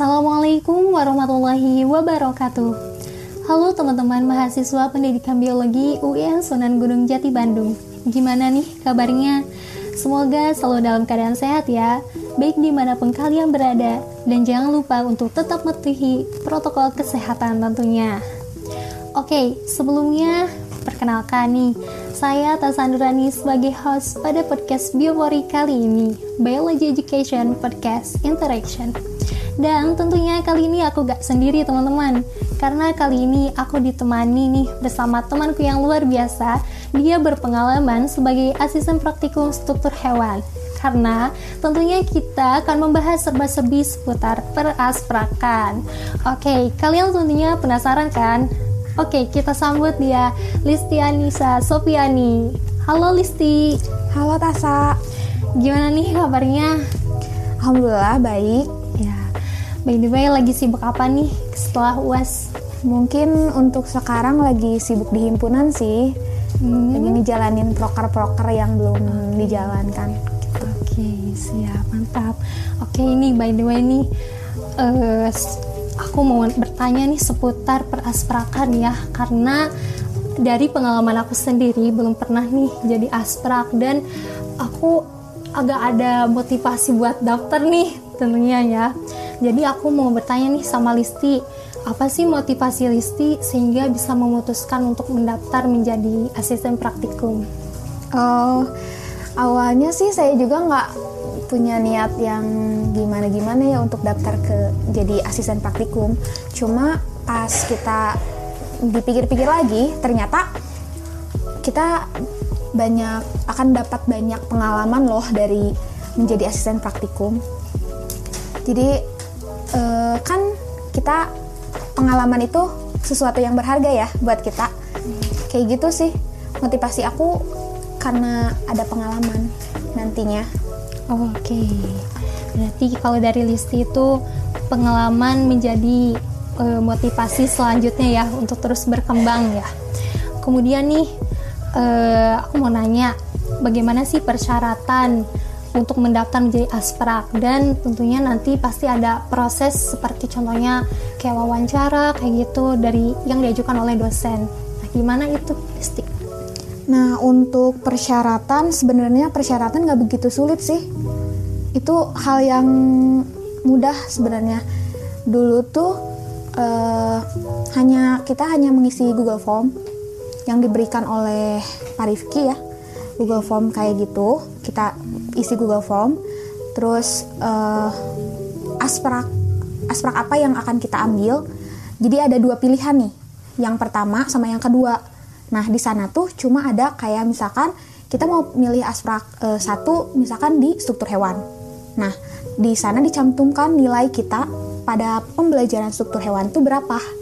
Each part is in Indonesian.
Assalamualaikum warahmatullahi wabarakatuh. Halo teman-teman mahasiswa pendidikan biologi UIN Sunan Gunung Jati Bandung. Gimana nih kabarnya? Semoga selalu dalam keadaan sehat ya, baik di mana pun kalian berada. Dan jangan lupa untuk tetap mematuhi protokol kesehatan tentunya. Oke, sebelumnya perkenalkan nih, saya Tasandurani sebagai host pada podcast Biopori kali ini, Biology Education Podcast Interaction. Dan tentunya kali ini aku gak sendiri teman-teman Karena kali ini aku ditemani nih bersama temanku yang luar biasa Dia berpengalaman sebagai asisten praktikum struktur hewan karena tentunya kita akan membahas serba-serbi seputar perasprakan. Oke, kalian tentunya penasaran kan? Oke, kita sambut dia, Listi Anissa Sofiani. Halo Listi. Halo Tasa. Gimana nih kabarnya? Alhamdulillah baik. By the way, lagi sibuk apa nih setelah UAS? Mungkin untuk sekarang lagi sibuk di himpunan sih. Hmm. Lagi ngejalanin proker-proker yang belum dijalankan. Oke, siap, mantap. Oke, ini by the way nih, uh, aku mau bertanya nih seputar perasprakan ya, karena dari pengalaman aku sendiri belum pernah nih jadi asprak dan aku agak ada motivasi buat daftar nih tentunya ya jadi aku mau bertanya nih sama Listi, apa sih motivasi Listi sehingga bisa memutuskan untuk mendaftar menjadi asisten praktikum? Oh, awalnya sih saya juga nggak punya niat yang gimana-gimana ya untuk daftar ke jadi asisten praktikum. Cuma pas kita dipikir-pikir lagi, ternyata kita banyak akan dapat banyak pengalaman loh dari menjadi asisten praktikum. Jadi uh, kan kita pengalaman itu sesuatu yang berharga ya buat kita kayak gitu sih motivasi aku karena ada pengalaman nantinya oke okay. berarti kalau dari listi itu pengalaman menjadi uh, motivasi selanjutnya ya untuk terus berkembang ya kemudian nih uh, aku mau nanya bagaimana sih persyaratan untuk mendaftar menjadi asprak dan tentunya nanti pasti ada proses seperti contohnya kayak wawancara kayak gitu dari yang diajukan oleh dosen. Nah, gimana itu, Listi? Nah, untuk persyaratan sebenarnya persyaratan nggak begitu sulit sih. Itu hal yang mudah sebenarnya. Dulu tuh uh, hanya kita hanya mengisi Google Form yang diberikan oleh Pak Rifki ya Google Form kayak gitu. Kita isi Google Form. Terus uh, asprak asprak apa yang akan kita ambil? Jadi ada dua pilihan nih yang pertama sama yang kedua. Nah di sana tuh cuma ada kayak misalkan kita mau milih asprak uh, satu misalkan di struktur hewan. Nah di sana dicantumkan nilai kita pada pembelajaran struktur hewan tuh berapa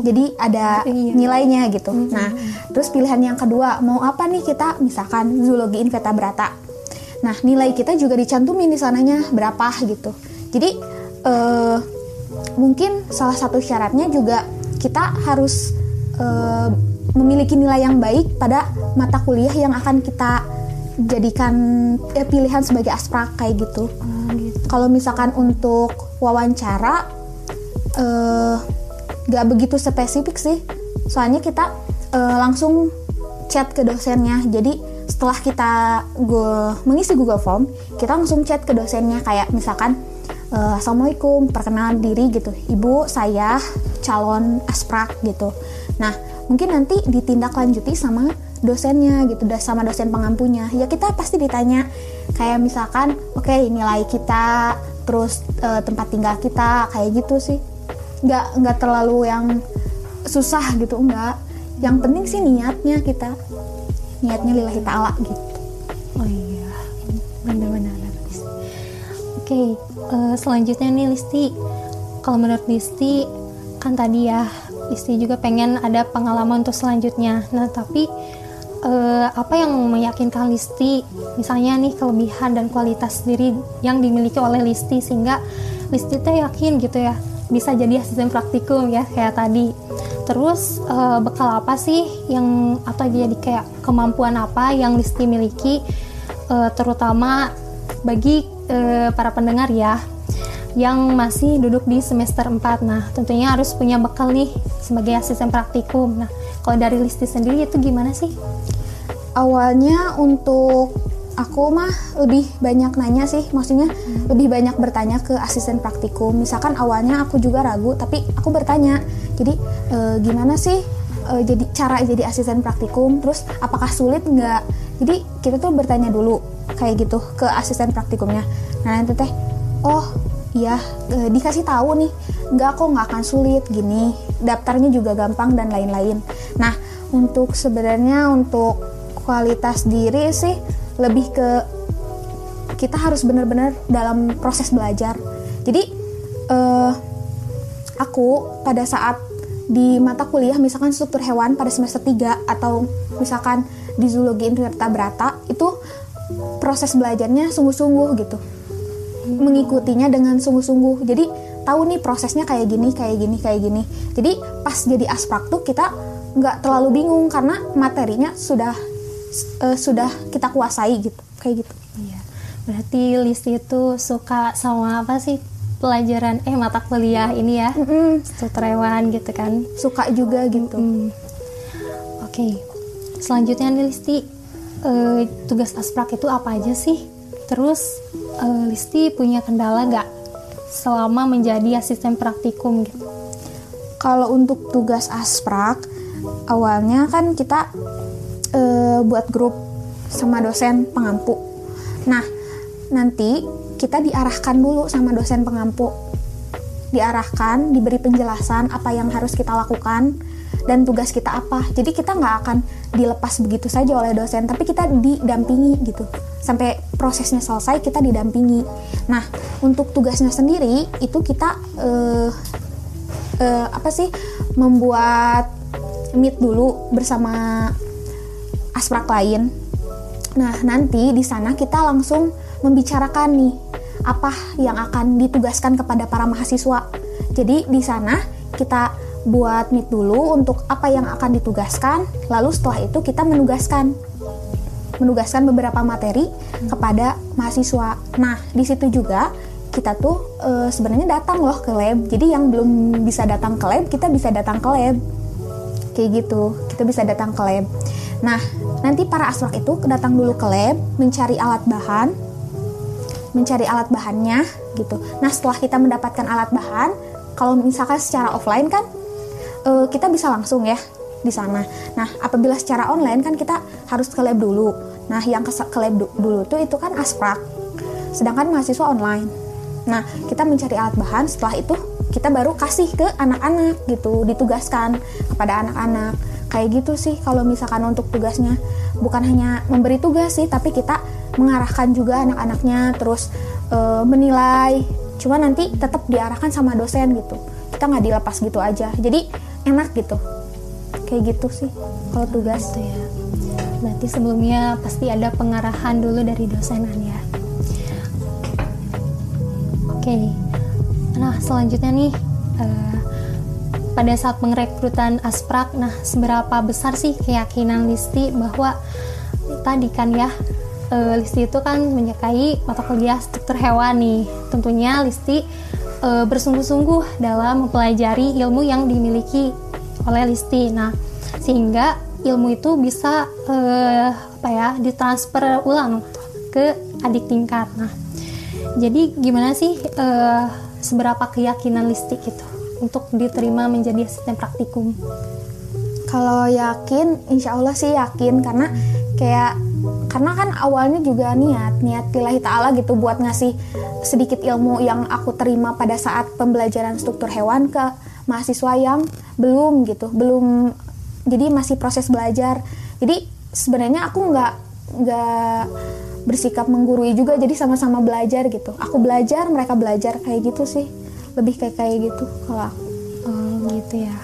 jadi ada iya. nilainya gitu. Mm -hmm. Nah, terus pilihan yang kedua mau apa nih kita? Misalkan zoologi invertebrata. Nah, nilai kita juga dicantumin di sananya berapa gitu. Jadi uh, mungkin salah satu syaratnya juga kita harus uh, memiliki nilai yang baik pada mata kuliah yang akan kita jadikan eh, pilihan sebagai asprak kayak gitu. Oh, gitu. Kalau misalkan untuk wawancara uh, gak begitu spesifik sih. Soalnya kita uh, langsung chat ke dosennya. Jadi setelah kita gue mengisi Google Form kita langsung chat ke dosennya. Kayak misalkan uh, assalamualaikum perkenalan diri gitu. Ibu saya calon asprak gitu. Nah mungkin nanti ditindaklanjuti sama dosennya gitu. Sama dosen pengampunya. Ya kita pasti ditanya. Kayak misalkan oke okay, nilai kita terus uh, tempat tinggal kita kayak gitu sih nggak nggak terlalu yang susah gitu enggak yang penting sih niatnya kita niatnya lillahi ta'ala gitu. Oh iya benar-benar. Oke okay, uh, eh, selanjutnya nih Listi. Kalau menurut Listi kan tadi ya Listi juga pengen ada pengalaman untuk selanjutnya. Nah tapi uh, apa yang meyakinkan Listi? Misalnya nih kelebihan dan kualitas diri yang dimiliki oleh Listi sehingga Listi teh yakin gitu ya bisa jadi asisten praktikum ya kayak tadi terus uh, bekal apa sih yang atau jadi kayak kemampuan apa yang Listi miliki uh, terutama bagi uh, para pendengar ya yang masih duduk di semester 4. Nah, tentunya harus punya bekal nih sebagai asisten praktikum. Nah, kalau dari Listi sendiri itu gimana sih? Awalnya untuk aku mah lebih banyak nanya sih, maksudnya hmm. lebih banyak bertanya ke asisten praktikum. Misalkan awalnya aku juga ragu, tapi aku bertanya. Jadi e, gimana sih e, jadi cara jadi asisten praktikum? Terus apakah sulit nggak? Jadi kita tuh bertanya dulu kayak gitu ke asisten praktikumnya. Nah nanti teh, oh ya e, dikasih tahu nih nggak kok nggak akan sulit gini daftarnya juga gampang dan lain-lain nah untuk sebenarnya untuk kualitas diri sih lebih ke kita harus benar-benar dalam proses belajar. Jadi uh, aku pada saat di mata kuliah misalkan struktur hewan pada semester 3 atau misalkan di zoologi invertebrata itu proses belajarnya sungguh-sungguh gitu. Mengikutinya dengan sungguh-sungguh. Jadi tahu nih prosesnya kayak gini kayak gini kayak gini. Jadi pas jadi asprak tuh kita nggak terlalu bingung karena materinya sudah uh, sudah kita kuasai gitu kayak gitu iya berarti list itu suka sama apa sih pelajaran eh mata kuliah ini ya mm -hmm. gitu kan suka juga gitu mm -hmm. oke okay. selanjutnya nih Listi uh, tugas asprak itu apa aja sih terus uh, Listi punya kendala nggak selama menjadi asisten praktikum gitu? Kalau untuk tugas asprak, awalnya kan kita uh, buat grup sama dosen pengampu. Nah, nanti kita diarahkan dulu sama dosen pengampu. Diarahkan, diberi penjelasan apa yang harus kita lakukan dan tugas kita apa. Jadi kita nggak akan dilepas begitu saja oleh dosen, tapi kita didampingi gitu sampai prosesnya selesai kita didampingi. Nah, untuk tugasnya sendiri itu kita uh, uh, apa sih membuat meet dulu bersama asprak lain. Nah, nanti di sana kita langsung membicarakan nih apa yang akan ditugaskan kepada para mahasiswa. Jadi di sana kita buat meet dulu untuk apa yang akan ditugaskan, lalu setelah itu kita menugaskan menugaskan beberapa materi kepada mahasiswa. Nah, di situ juga kita tuh e, sebenarnya datang loh ke lab. Jadi yang belum bisa datang ke lab, kita bisa datang ke lab. Kayak gitu. Kita bisa datang ke lab. Nah, nanti para aswak itu datang dulu ke lab, mencari alat bahan, mencari alat bahannya gitu. Nah, setelah kita mendapatkan alat bahan, kalau misalkan secara offline kan e, kita bisa langsung ya di sana. Nah, apabila secara online kan kita harus ke lab dulu. Nah, yang ke, ke lab dulu tuh itu kan asprak. Sedangkan mahasiswa online. Nah, kita mencari alat bahan, setelah itu kita baru kasih ke anak-anak gitu, ditugaskan kepada anak-anak. Kayak gitu sih kalau misalkan untuk tugasnya. Bukan hanya memberi tugas sih, tapi kita mengarahkan juga anak-anaknya terus e, menilai. Cuma nanti tetap diarahkan sama dosen gitu. Kita nggak dilepas gitu aja. Jadi enak gitu kayak gitu sih kalau tugas gitu ya berarti sebelumnya pasti ada pengarahan dulu dari dosenan ya oke nah selanjutnya nih uh, pada saat pengrekrutan asprak nah seberapa besar sih keyakinan Listi bahwa tadi kan ya uh, Listi itu kan menyukai mata kuliah struktur hewan nih tentunya Listi uh, bersungguh-sungguh dalam mempelajari ilmu yang dimiliki oleh Listi. Nah, sehingga ilmu itu bisa uh, apa ya ditransfer ulang ke adik tingkat. Nah, jadi gimana sih uh, seberapa keyakinan Listi itu untuk diterima menjadi asisten praktikum? Kalau yakin, insya Allah sih yakin. Karena kayak karena kan awalnya juga niat niat tilahi ta'ala gitu buat ngasih sedikit ilmu yang aku terima pada saat pembelajaran struktur hewan ke mahasiswa yang belum gitu belum jadi masih proses belajar. Jadi sebenarnya aku nggak nggak bersikap menggurui juga jadi sama-sama belajar gitu. Aku belajar mereka belajar kayak gitu sih lebih kayak kayak gitu kalau aku. Oh, gitu ya.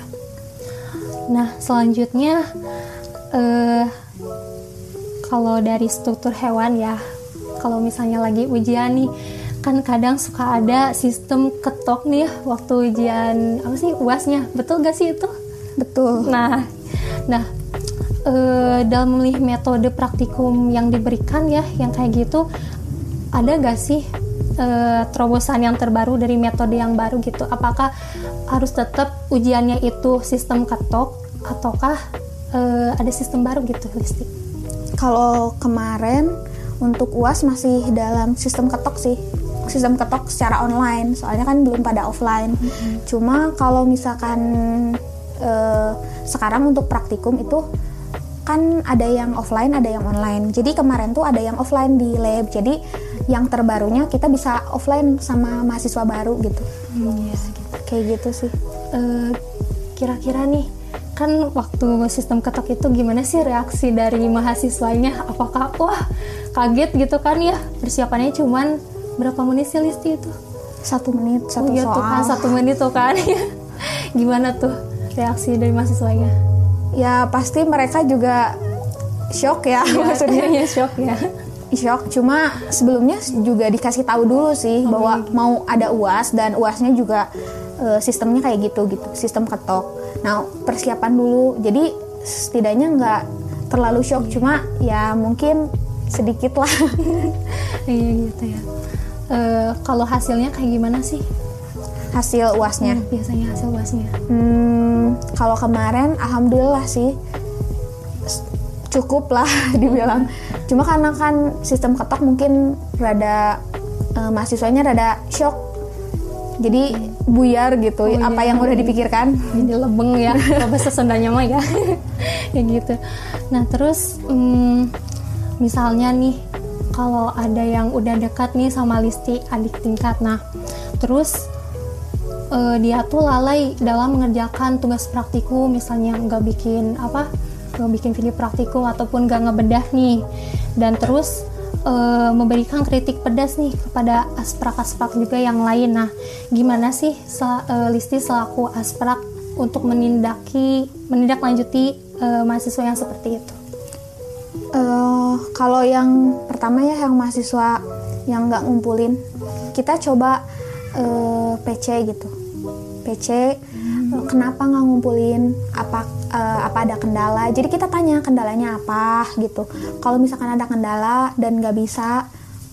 Nah selanjutnya uh, kalau dari struktur hewan ya kalau misalnya lagi ujian nih kan kadang suka ada sistem ketok nih ya waktu ujian apa sih uasnya? Betul gak sih itu? Betul. Nah nah e, dalam memilih metode praktikum yang diberikan ya yang kayak gitu ada gak sih uh, terobosan yang terbaru dari metode yang baru gitu. Apakah harus tetap ujiannya itu sistem ketok ataukah uh, ada sistem baru gitu Listi? Kalau kemarin untuk uas masih dalam sistem ketok sih. Sistem ketok secara online. Soalnya kan belum pada offline. Mm-hmm. cuma kalau misalkan uh, sekarang untuk praktikum itu kan ada yang offline ada yang online. Jadi kemarin tuh ada yang offline di lab. Jadi yang terbarunya kita bisa offline sama mahasiswa baru gitu. Hmm, ya, gitu. kayak gitu sih. Uh, kira-kira nih kan waktu sistem ketok itu gimana sih reaksi dari mahasiswanya? Apakah wah kaget gitu kan ya? Persiapannya cuman berapa menit sih Listi itu? Satu menit satu oh, gitu soal. kan satu menit tuh kan. Gimana tuh reaksi dari mahasiswanya? Ya pasti mereka juga shock ya, ya maksudnya. ya shock ya shock. Cuma sebelumnya juga dikasih tahu dulu sih oh, bahwa gitu. mau ada uas dan uasnya juga uh, sistemnya kayak gitu gitu sistem ketok. Nah persiapan dulu. Jadi setidaknya nggak terlalu shock. Cuma ya mungkin sedikit lah. Iya gitu ya. Uh, kalau hasilnya kayak gimana sih? Hasil uasnya. Hmm, biasanya hasil uasnya. Hmm, kalau kemarin alhamdulillah sih cukup lah dibilang. Cuma karena kan sistem ketok mungkin rada uh, mahasiswanya rada shock. Jadi buyar gitu oh, apa iya. yang udah dipikirkan. Jadi lebeng ya bahasa Sundanya mah ya. Kayak gitu. Nah terus um, misalnya nih kalau ada yang udah dekat nih sama Listi adik tingkat. Nah terus uh, dia tuh lalai dalam mengerjakan tugas praktikum misalnya nggak bikin apa nggak bikin video praktikum ataupun nggak ngebedah nih dan terus uh, memberikan kritik pedas nih kepada asprak-asprak juga yang lain nah gimana sih sel, uh, Listi selaku asprak untuk menindaki menindaklanjuti uh, mahasiswa yang seperti itu Uh, kalau yang pertama ya yang mahasiswa yang nggak ngumpulin, kita coba uh, PC gitu. PC hmm. kenapa nggak ngumpulin? Apa uh, apa ada kendala? Jadi kita tanya kendalanya apa gitu. Kalau misalkan ada kendala dan nggak bisa,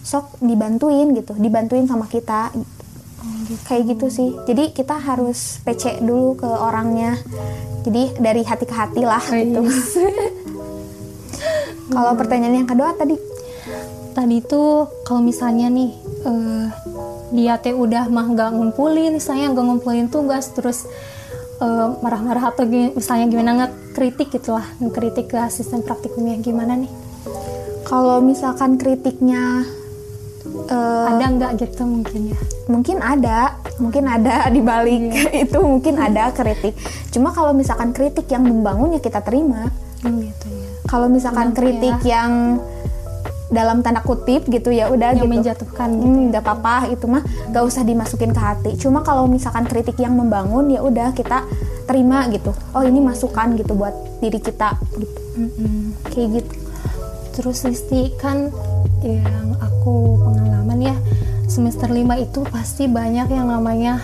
sok dibantuin gitu, dibantuin sama kita. gitu. Kayak gitu sih. Jadi kita harus PC dulu ke orangnya. Jadi dari hati ke hati lah oh, gitu. Kalau hmm. pertanyaan yang kedua tadi tadi tuh kalau misalnya nih uh, dia teh udah mah nggak ngumpulin, saya nggak ngumpulin tugas terus uh, marah-marah atau misalnya gimana nggak kritik gitu lah kritik ke asisten praktikumnya gimana nih? Kalau misalkan kritiknya uh, ada nggak gitu mungkin ya? Mungkin ada, mungkin ada di balik yeah. itu mungkin ada kritik. Cuma kalau misalkan kritik yang membangun ya kita terima. Hmm, gitu ya kalau misalkan kritik ya. yang dalam tanda kutip gitu ya udah yang gitu. menjatuhkan gitu hmm, nggak apa-apa itu mah gak usah dimasukin ke hati. Cuma kalau misalkan kritik yang membangun ya udah kita terima gitu. Oh ini masukan gitu buat diri kita gitu. Mm-hmm. kayak gitu. Terus Listi kan yang aku pengalaman ya semester 5 itu pasti banyak yang namanya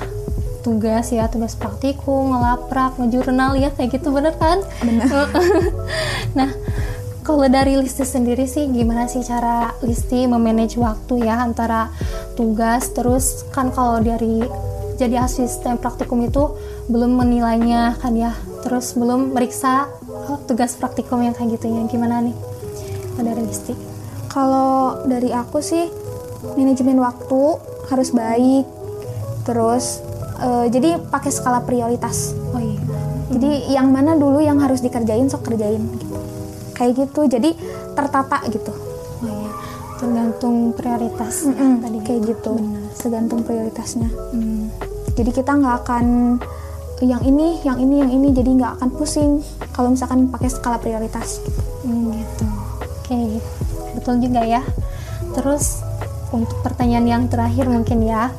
tugas ya tugas praktikum ngelaprak ngejurnal ya kayak gitu bener kan? Bener. Nah kalau dari Listi sendiri sih gimana sih cara Listi memanage waktu ya antara tugas? Terus kan kalau dari jadi asisten praktikum itu belum menilainya kan ya. Terus belum meriksa oh, tugas praktikum yang kayak gitu ya. Gimana nih? Dari Listi? Kalau dari aku sih manajemen waktu harus baik. Terus uh, jadi pakai skala prioritas. Oh iya. Jadi yang mana dulu yang harus dikerjain sok kerjain. gitu kayak gitu. Jadi tertata gitu. Oh iya. Tergantung prioritas mm -mm, tadi. Kayak gitu. Benar. tergantung prioritasnya. Mm. jadi kita nggak akan yang ini yang ini yang ini. Jadi nggak akan pusing kalau misalkan pakai skala prioritas gitu. Mm, gitu. Oke. Okay. betul juga ya. Terus untuk pertanyaan yang terakhir mungkin ya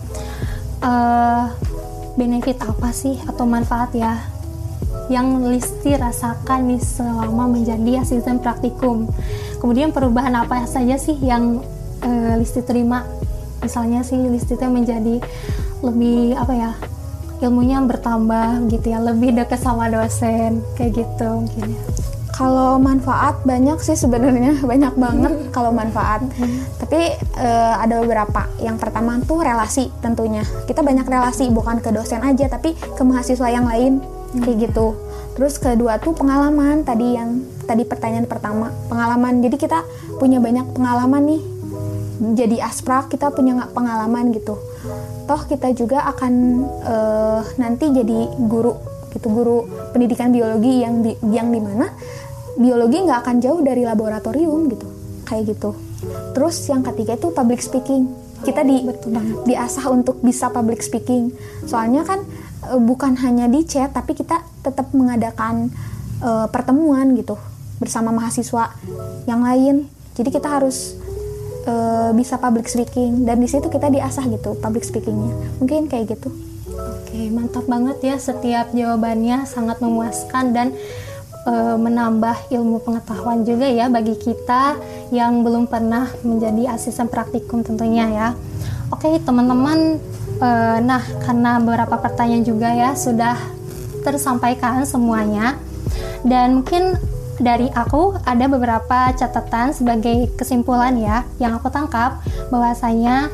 uh, benefit apa sih atau manfaat ya yang Listi rasakan nih selama menjadi asisten praktikum. Kemudian perubahan apa saja sih yang uh, Listi terima? Misalnya sih Listi itu menjadi lebih apa ya ilmunya bertambah gitu ya, lebih dekat sama dosen kayak gitu mungkin ya. Kalau manfaat banyak sih sebenarnya banyak banget kalau manfaat. Tapi uh, ada beberapa. Yang pertama tuh relasi tentunya. Kita banyak relasi bukan ke dosen aja tapi ke mahasiswa yang lain kayak gitu. Terus kedua tuh pengalaman tadi yang tadi pertanyaan pertama pengalaman. Jadi kita punya banyak pengalaman nih. Jadi asprak kita punya nggak pengalaman gitu. Toh kita juga akan uh, nanti jadi guru gitu guru pendidikan biologi yang di yang di mana biologi nggak akan jauh dari laboratorium gitu kayak gitu terus yang ketiga itu public speaking kita di Betul diasah untuk bisa public speaking soalnya kan e, bukan hanya di chat tapi kita tetap mengadakan e, pertemuan gitu bersama mahasiswa yang lain. Jadi kita harus e, bisa public speaking. Dan di situ kita diasah gitu public speakingnya. Mungkin kayak gitu. Oke, mantap banget ya setiap jawabannya. Sangat memuaskan dan e, menambah ilmu pengetahuan juga ya bagi kita yang belum pernah menjadi asisten praktikum tentunya ya. Oke, teman-teman, e, nah karena beberapa pertanyaan juga ya sudah tersampaikan semuanya dan mungkin dari aku ada beberapa catatan sebagai kesimpulan ya yang aku tangkap bahwasanya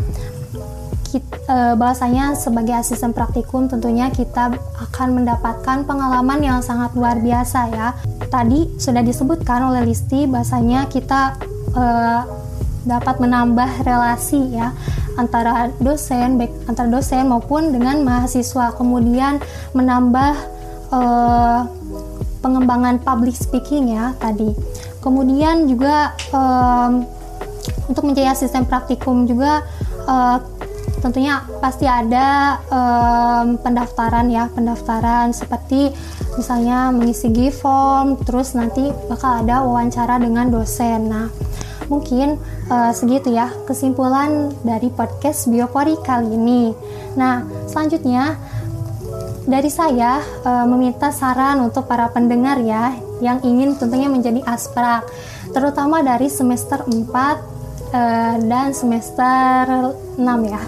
uh, bahwasanya sebagai asisten praktikum tentunya kita akan mendapatkan pengalaman yang sangat luar biasa ya. Tadi sudah disebutkan oleh Listi bahwasanya kita uh, dapat menambah relasi ya antara dosen baik antara dosen maupun dengan mahasiswa. Kemudian menambah uh, pengembangan public speaking ya tadi. Kemudian juga um, untuk menjadi asisten praktikum juga uh, tentunya pasti ada um, pendaftaran ya pendaftaran seperti misalnya mengisi G form terus nanti bakal ada wawancara dengan dosen. Nah mungkin uh, segitu ya kesimpulan dari podcast Biopori kali ini. Nah selanjutnya dari saya uh, meminta saran untuk para pendengar ya yang ingin tentunya menjadi asprak terutama dari semester 4 uh, dan semester 6 ya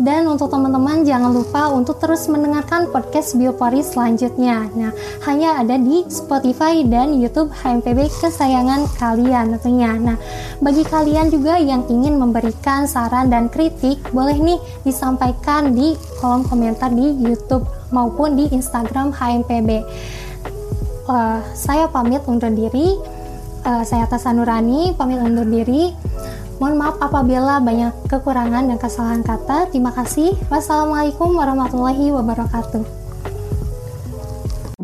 dan untuk teman-teman jangan lupa untuk terus mendengarkan podcast Biopori selanjutnya. Nah, hanya ada di Spotify dan YouTube HMPB kesayangan kalian tentunya. Nah, bagi kalian juga yang ingin memberikan saran dan kritik, boleh nih disampaikan di kolom komentar di YouTube maupun di Instagram HMPB. Uh, eh, saya pamit undur diri. Uh, saya Nurani pamit undur diri. Mohon maaf apabila banyak kekurangan dan kesalahan kata. Terima kasih. Wassalamualaikum warahmatullahi wabarakatuh.